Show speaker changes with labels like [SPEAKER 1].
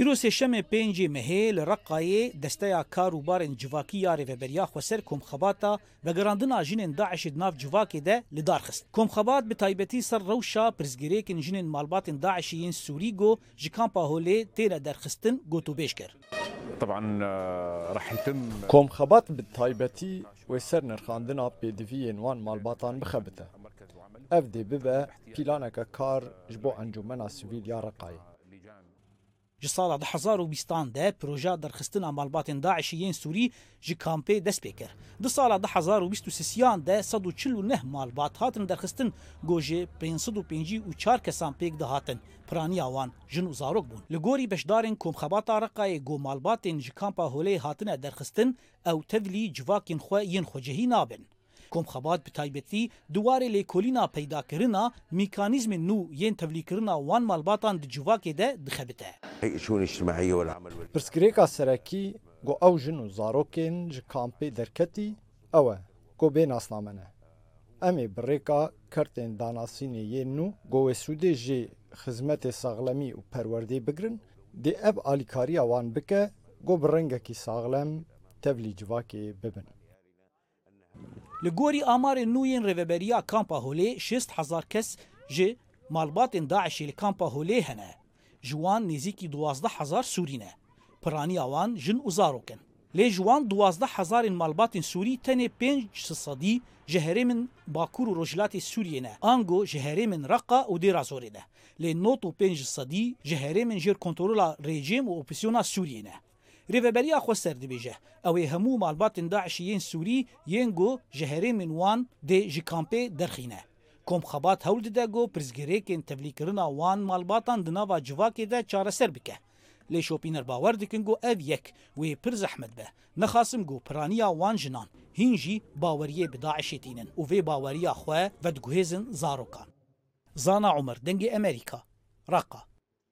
[SPEAKER 1] Îro sêşemê pêncî mehê li Reqayê Desteya Kar û Barên Civakî ya Rêveberiya Xweser komxebata vegerandina jinên DAIŞ'ê di nav civakê de li dar xist. Komxebat bi taybetî ser rewşa pirsgirêkên jinên malbatên DAIŞ'ê yên Sûrî ku ji Kampa Holê têne derxistin gotûbêj kir.
[SPEAKER 2] Kom xebat
[SPEAKER 3] bi taybetî wê ser nirxandina pêdiviyên wan malbatan bixebite. Ev dê bibe pîlaneke kar ji bo Encûmena Sivîl ya Reqayê.
[SPEAKER 1] Ji sala du hezar û bîstan de proja derxistina malbatên DAIŞ'î yên Sûrî ji kampê dest pê kir. Di sala du hezar û bîst û siyan de sed û çil û neh malbat hatin derxistin ku ji pênc sed û pêncî û çar kesan pêk dihatin, piraniya wan jin û zarok bûn. Li gorî beşdarên Komxebata Reqayê ku malbatên ji kampa Holeyê hatine derxistin, ew tevlî civakên xwe yên xwecihî nabin. Komxebat bi taybetî di warê lêkolîna peydakirina mîkanîzmên nû yên tevlîkirina wan malbatan di civakê de dixebite.
[SPEAKER 3] Pirsgirêka serekî ku ew jin û zarokên ji kampê derketî ew e ku bê nasname ne. Em ê bi rêka kertên danasînê yên nû ku wê sûdê jê xizmetê saxlemî û perwerdeyê bigirin, dê ev alîkariya wan bike ku bi rengekî saxlem tevlî civakê bibin.
[SPEAKER 1] Li gorî amarên nû yên Rêveberiya Kampa Holê şêst hezar kes ji malbatên DAIŞ'ê li Kampa Holê hene. Ji wan nêzîkî duwazdeh hezar Sûrî ne. Piraniya wan jin û zarok in. Lê ji wan duwazdeh hezarên malbatên Sûrî tenê pênc sisedî ji herêmên Bakur û Rojhilatê Sûriyê ne ango ji herêmên Reqa û Dêrazorê ne. Lê nod û pênc sisedî ji herêmên jêr kontrola rejim û opozîsyona Sûriyê ne. Rêveberiya Xweser dibêje, ew ê hemû malbatên DAIŞ'î yên Sûrî yên ku ji herêmên wan dê ji kampê derxîne. Komxebat hewl dide ku pirsgirêkên tevlîkirina wan malbatan di nava civakê de çareser bike. Lê şopîner bawer dikin ku ev yek wê pir zehmet be. Nixasim ku piraniya wan jinan hîn jî baweriyê bi DAIŞ'ê tînin û vê baweriya xwe vediguhêzin zarokan. Zana Omer, Dengê Amerîka, Raqqa.